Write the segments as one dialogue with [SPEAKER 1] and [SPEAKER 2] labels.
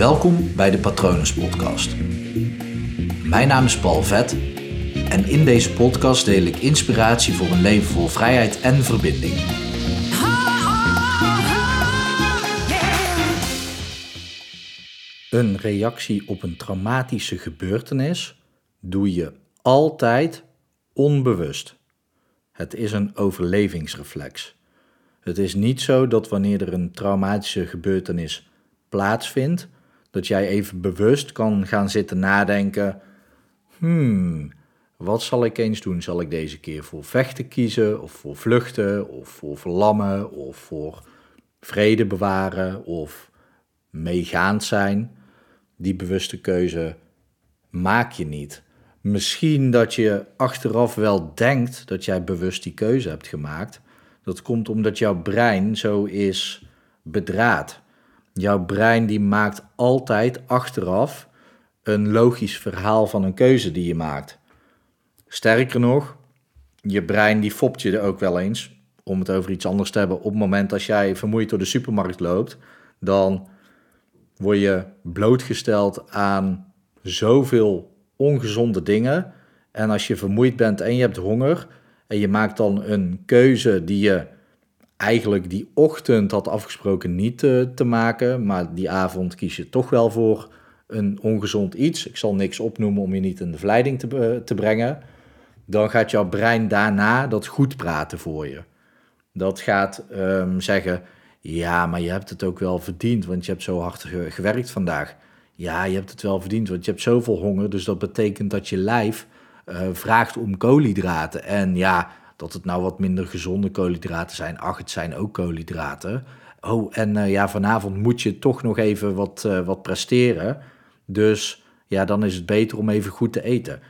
[SPEAKER 1] Welkom bij de Patronus Podcast. Mijn naam is Paul Vet en in deze podcast deel ik inspiratie voor een leven vol vrijheid en verbinding. Een reactie op een traumatische gebeurtenis doe je altijd onbewust. Het is een overlevingsreflex. Het is niet zo dat wanneer er een traumatische gebeurtenis plaatsvindt, dat jij even bewust kan gaan zitten nadenken: hmm, wat zal ik eens doen? Zal ik deze keer voor vechten kiezen, of voor vluchten, of voor verlammen, of voor vrede bewaren, of meegaand zijn? Die bewuste keuze maak je niet. Misschien dat je achteraf wel denkt dat jij bewust die keuze hebt gemaakt. Dat komt omdat jouw brein zo is bedraad. Jouw brein die maakt altijd achteraf een logisch verhaal van een keuze die je maakt. Sterker nog, je brein die fopt je er ook wel eens, om het over iets anders te hebben. Op het moment dat jij vermoeid door de supermarkt loopt, dan word je blootgesteld aan zoveel ongezonde dingen. En als je vermoeid bent en je hebt honger en je maakt dan een keuze die je eigenlijk die ochtend had afgesproken niet te, te maken, maar die avond kies je toch wel voor een ongezond iets. Ik zal niks opnoemen om je niet in de verleiding te, te brengen. Dan gaat jouw brein daarna dat goed praten voor je. Dat gaat um, zeggen, ja, maar je hebt het ook wel verdiend, want je hebt zo hard gewerkt vandaag. Ja, je hebt het wel verdiend, want je hebt zoveel honger. Dus dat betekent dat je lijf uh, vraagt om koolhydraten. En ja, dat het nou wat minder gezonde koolhydraten zijn. Ach, het zijn ook koolhydraten. Oh, en uh, ja, vanavond moet je toch nog even wat, uh, wat presteren. Dus ja, dan is het beter om even goed te eten.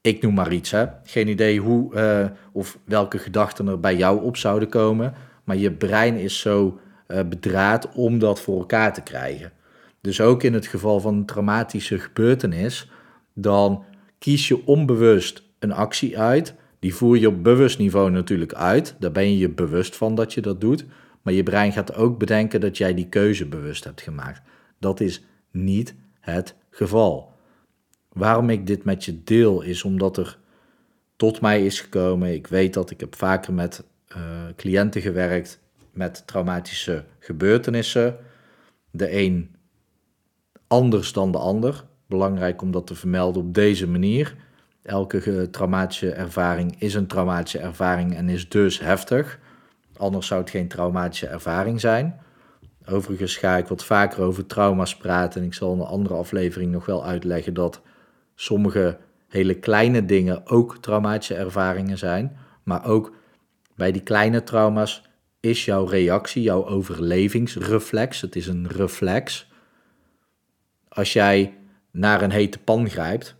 [SPEAKER 1] Ik noem maar iets, hè. Geen idee hoe uh, of welke gedachten er bij jou op zouden komen. Maar je brein is zo bedraad om dat voor elkaar te krijgen. Dus ook in het geval van een traumatische gebeurtenis, dan kies je onbewust een actie uit. Die voer je op bewust niveau natuurlijk uit. Daar ben je je bewust van dat je dat doet. Maar je brein gaat ook bedenken dat jij die keuze bewust hebt gemaakt. Dat is niet het geval. Waarom ik dit met je deel is omdat er tot mij is gekomen. Ik weet dat ik heb vaker met uh, cliënten gewerkt met traumatische gebeurtenissen. De een anders dan de ander. Belangrijk om dat te vermelden op deze manier. Elke traumatische ervaring is een traumatische ervaring en is dus heftig. Anders zou het geen traumatische ervaring zijn. Overigens ga ik wat vaker over trauma's praten. En ik zal in een andere aflevering nog wel uitleggen dat sommige hele kleine dingen ook traumatische ervaringen zijn. Maar ook bij die kleine trauma's is jouw reactie, jouw overlevingsreflex, het is een reflex, als jij naar een hete pan grijpt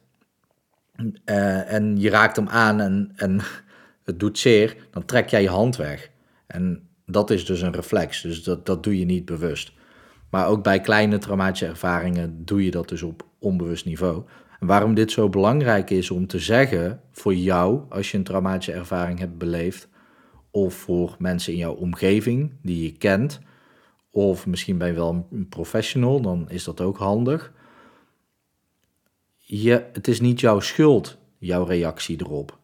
[SPEAKER 1] uh, en je raakt hem aan en, en het doet zeer, dan trek jij je hand weg. En dat is dus een reflex, dus dat, dat doe je niet bewust. Maar ook bij kleine traumatische ervaringen doe je dat dus op onbewust niveau. En waarom dit zo belangrijk is om te zeggen voor jou, als je een traumatische ervaring hebt beleefd, of voor mensen in jouw omgeving die je kent, of misschien ben je wel een professional, dan is dat ook handig. Je, het is niet jouw schuld, jouw reactie erop.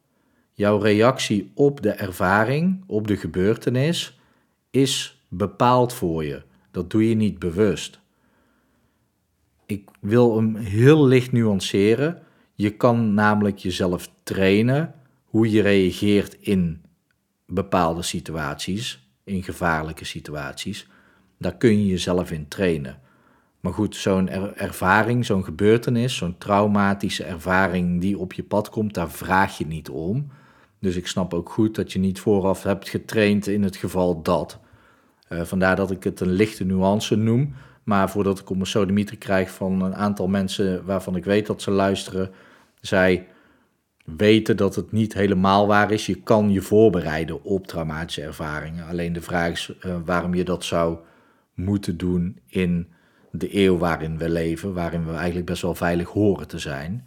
[SPEAKER 1] Jouw reactie op de ervaring, op de gebeurtenis, is bepaald voor je. Dat doe je niet bewust. Ik wil hem heel licht nuanceren. Je kan namelijk jezelf trainen hoe je reageert in bepaalde situaties, in gevaarlijke situaties. Daar kun je jezelf in trainen. Maar goed, zo'n ervaring, zo'n gebeurtenis, zo'n traumatische ervaring die op je pad komt, daar vraag je niet om. Dus ik snap ook goed dat je niet vooraf hebt getraind in het geval dat. Uh, vandaar dat ik het een lichte nuance noem. Maar voordat ik om een sodemieter krijg van een aantal mensen waarvan ik weet dat ze luisteren, zij weten dat het niet helemaal waar is. Je kan je voorbereiden op traumatische ervaringen. Alleen de vraag is uh, waarom je dat zou moeten doen in de eeuw waarin we leven, waarin we eigenlijk best wel veilig horen te zijn.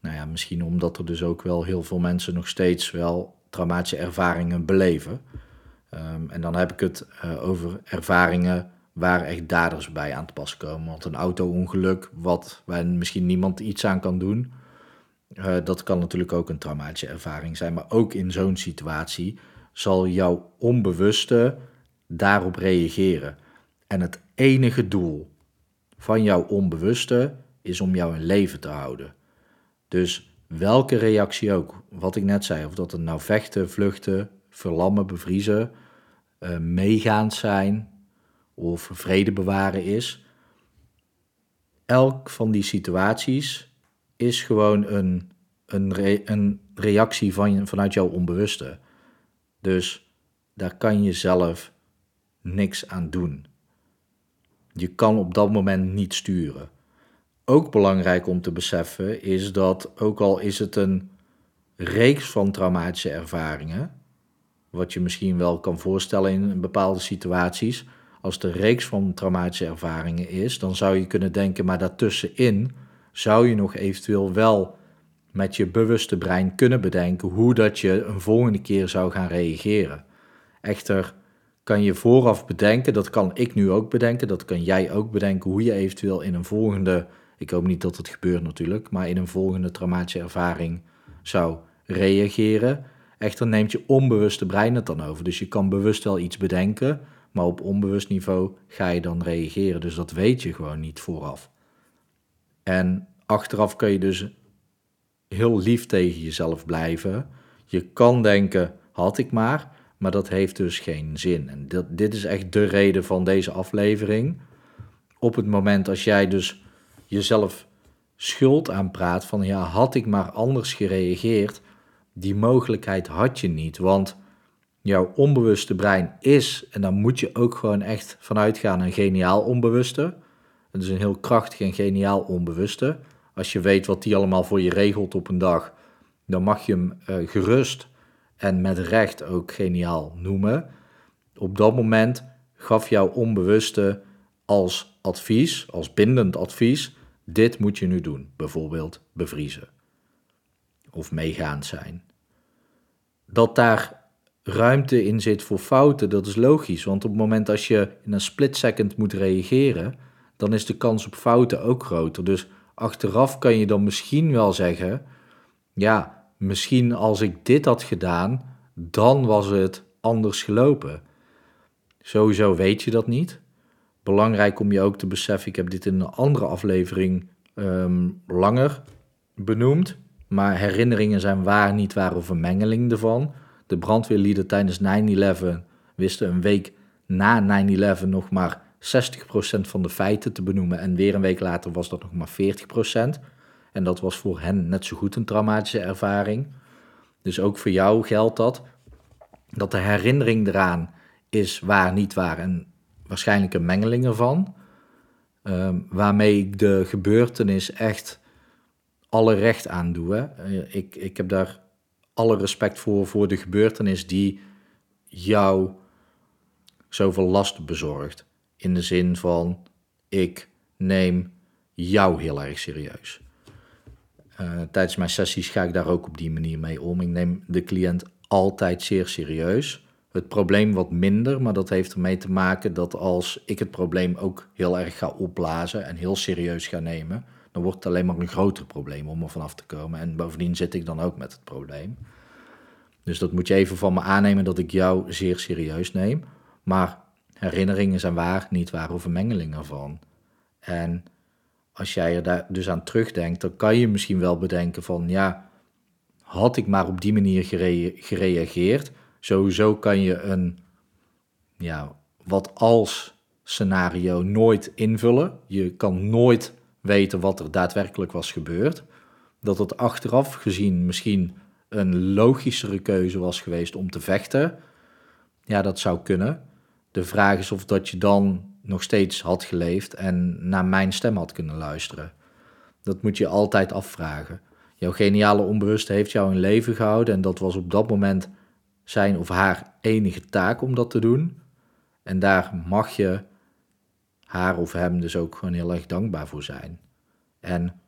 [SPEAKER 1] Nou ja, misschien omdat er dus ook wel heel veel mensen nog steeds wel traumatische ervaringen beleven. Um, en dan heb ik het uh, over ervaringen waar echt daders bij aan te pas komen. Want een auto-ongeluk, wat waar misschien niemand iets aan kan doen, uh, dat kan natuurlijk ook een traumatische ervaring zijn. Maar ook in zo'n situatie zal jouw onbewuste daarop reageren. En het enige doel van jouw onbewuste is om jou in leven te houden. Dus welke reactie ook, wat ik net zei, of dat het nou vechten, vluchten, verlammen, bevriezen, uh, meegaand zijn of vrede bewaren is. Elk van die situaties is gewoon een, een, een reactie van, vanuit jouw onbewuste. Dus daar kan je zelf niks aan doen. Je kan op dat moment niet sturen. Ook belangrijk om te beseffen is dat, ook al is het een reeks van traumatische ervaringen, wat je misschien wel kan voorstellen in bepaalde situaties, als het een reeks van traumatische ervaringen is, dan zou je kunnen denken, maar daartussenin zou je nog eventueel wel met je bewuste brein kunnen bedenken hoe dat je een volgende keer zou gaan reageren. Echter, kan je vooraf bedenken, dat kan ik nu ook bedenken, dat kan jij ook bedenken, hoe je eventueel in een volgende, ik hoop niet dat het gebeurt natuurlijk, maar in een volgende traumatische ervaring zou reageren. Echter neemt je onbewuste brein het dan over. Dus je kan bewust wel iets bedenken, maar op onbewust niveau ga je dan reageren. Dus dat weet je gewoon niet vooraf. En achteraf kun je dus heel lief tegen jezelf blijven. Je kan denken, had ik maar, maar dat heeft dus geen zin. En dat, dit is echt de reden van deze aflevering. Op het moment als jij dus jezelf schuld aanpraat van ja, had ik maar anders gereageerd, die mogelijkheid had je niet. Want jouw onbewuste brein is, en daar moet je ook gewoon echt vanuit gaan, een geniaal onbewuste. Het is een heel krachtig en geniaal onbewuste. Als je weet wat die allemaal voor je regelt op een dag, dan mag je hem uh, gerust en met recht ook geniaal noemen. Op dat moment gaf jouw onbewuste als advies, als bindend advies, dit moet je nu doen. Bijvoorbeeld bevriezen of meegaand zijn. Dat daar ruimte in zit voor fouten, dat is logisch. Want op het moment als je in een split second moet reageren, dan is de kans op fouten ook groter. Dus achteraf kan je dan misschien wel zeggen, ja, misschien als ik dit had gedaan, dan was het anders gelopen. Sowieso weet je dat niet. Belangrijk om je ook te beseffen, ik heb dit in een andere aflevering ehm, langer benoemd, maar herinneringen zijn waar, niet waar of een mengeling ervan. De brandweerlieden tijdens 9-11 wisten een week na 9-11 nog maar 60% van de feiten te benoemen en weer een week later was dat nog maar 40%. En dat was voor hen net zo goed een traumatische ervaring. Dus ook voor jou geldt dat. Dat de herinnering eraan is waar, niet waar en waarschijnlijk een mengeling ervan. Um, waarmee ik de gebeurtenis echt alle recht aan doe. Hè. Eh, ik, ik heb daar alle respect voor, voor de gebeurtenis die jou zoveel last bezorgt. In de zin van, ik neem jou heel erg serieus. Uh, tijdens mijn sessies ga ik daar ook op die manier mee om. Ik neem de cliënt altijd zeer serieus. Het probleem wat minder, maar dat heeft ermee te maken dat als ik het probleem ook heel erg ga opblazen en heel serieus ga nemen, dan wordt het alleen maar een groter probleem om er vanaf te komen. En bovendien zit ik dan ook met het probleem. Dus dat moet je even van me aannemen dat ik jou zeer serieus neem. Maar herinneringen zijn waar, niet waar of een mengeling ervan. En als jij er daar dus aan terugdenkt, dan kan je misschien wel bedenken van ja, had ik maar op die manier gereageerd. Sowieso kan je een ja, wat als scenario nooit invullen. Je kan nooit weten wat er daadwerkelijk was gebeurd. Dat het achteraf gezien misschien een logischere keuze was geweest om te vechten. Ja, dat zou kunnen. De vraag is of dat je dan nog steeds had geleefd en naar mijn stem had kunnen luisteren. Dat moet je altijd afvragen. Jouw geniale onbewuste heeft jou in leven gehouden en dat was op dat moment zijn of haar enige taak om dat te doen. En daar mag je haar of hem dus ook gewoon heel erg dankbaar voor zijn. En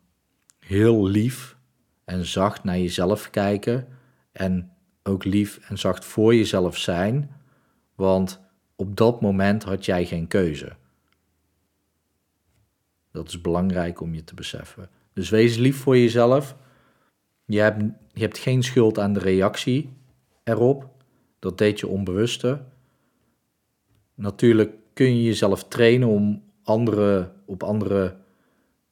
[SPEAKER 1] heel lief en zacht naar jezelf kijken en ook lief en zacht voor jezelf zijn, want op dat moment had jij geen keuze. Dat is belangrijk om je te beseffen. Dus wees lief voor jezelf. Je hebt, je hebt geen schuld aan de reactie erop. Dat deed je onbewuste. Natuurlijk kun je jezelf trainen om andere, op andere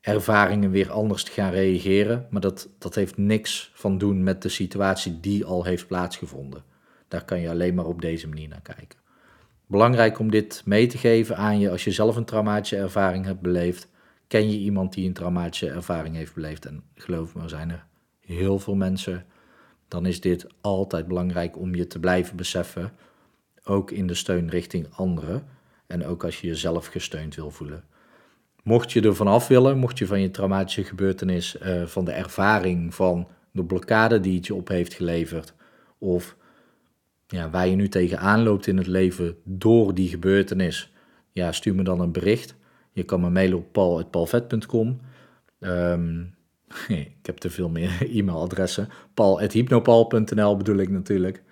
[SPEAKER 1] ervaringen weer anders te gaan reageren. Maar dat, dat heeft niks van doen met de situatie die al heeft plaatsgevonden. Daar kan je alleen maar op deze manier naar kijken. Belangrijk om dit mee te geven aan je als je zelf een traumatische ervaring hebt beleefd. Ken je iemand die een traumatische ervaring heeft beleefd? En geloof me, er zijn er heel veel mensen. Dan is dit altijd belangrijk om je te blijven beseffen. Ook in de steun richting anderen. En ook als je jezelf gesteund wil voelen. Mocht je er vanaf willen, mocht je van je traumatische gebeurtenis, uh, van de ervaring van de blokkade die het je op heeft geleverd, of ja, waar je nu tegenaan loopt in het leven door die gebeurtenis, ja, stuur me dan een bericht. Je kan me mailen op paul.palvet.com. Um, ik heb te veel meer e-mailadressen. paul.hypnopal.nl bedoel ik natuurlijk.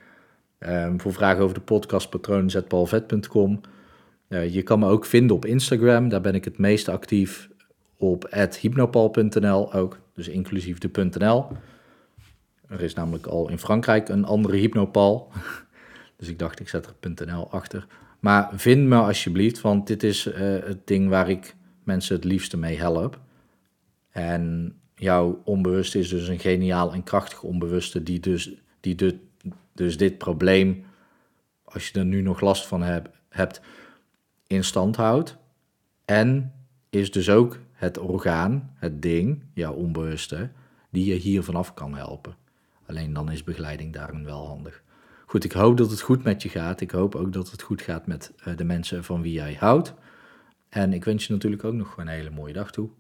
[SPEAKER 1] Um, voor vragen over de podcast, patroon.palvet.com. Uh, je kan me ook vinden op Instagram. Daar ben ik het meest actief op hypnopal.nl ook. Dus inclusief de .nl. Er is namelijk al in Frankrijk een andere hypnopal. Dus ik dacht, ik zet er .nl achter. Maar vind me alsjeblieft, want dit is uh, het ding waar ik mensen het liefste mee help. En jouw onbewuste is dus een geniaal en krachtig onbewuste die dus, die de, dus dit probleem, als je er nu nog last van heb, hebt, in stand houdt. En is dus ook het orgaan, het ding, jouw onbewuste, die je hier vanaf kan helpen. Alleen dan is begeleiding daarin wel handig. Goed, ik hoop dat het goed met je gaat. Ik hoop ook dat het goed gaat met uh, de mensen van wie jij houdt. En ik wens je natuurlijk ook nog een hele mooie dag toe.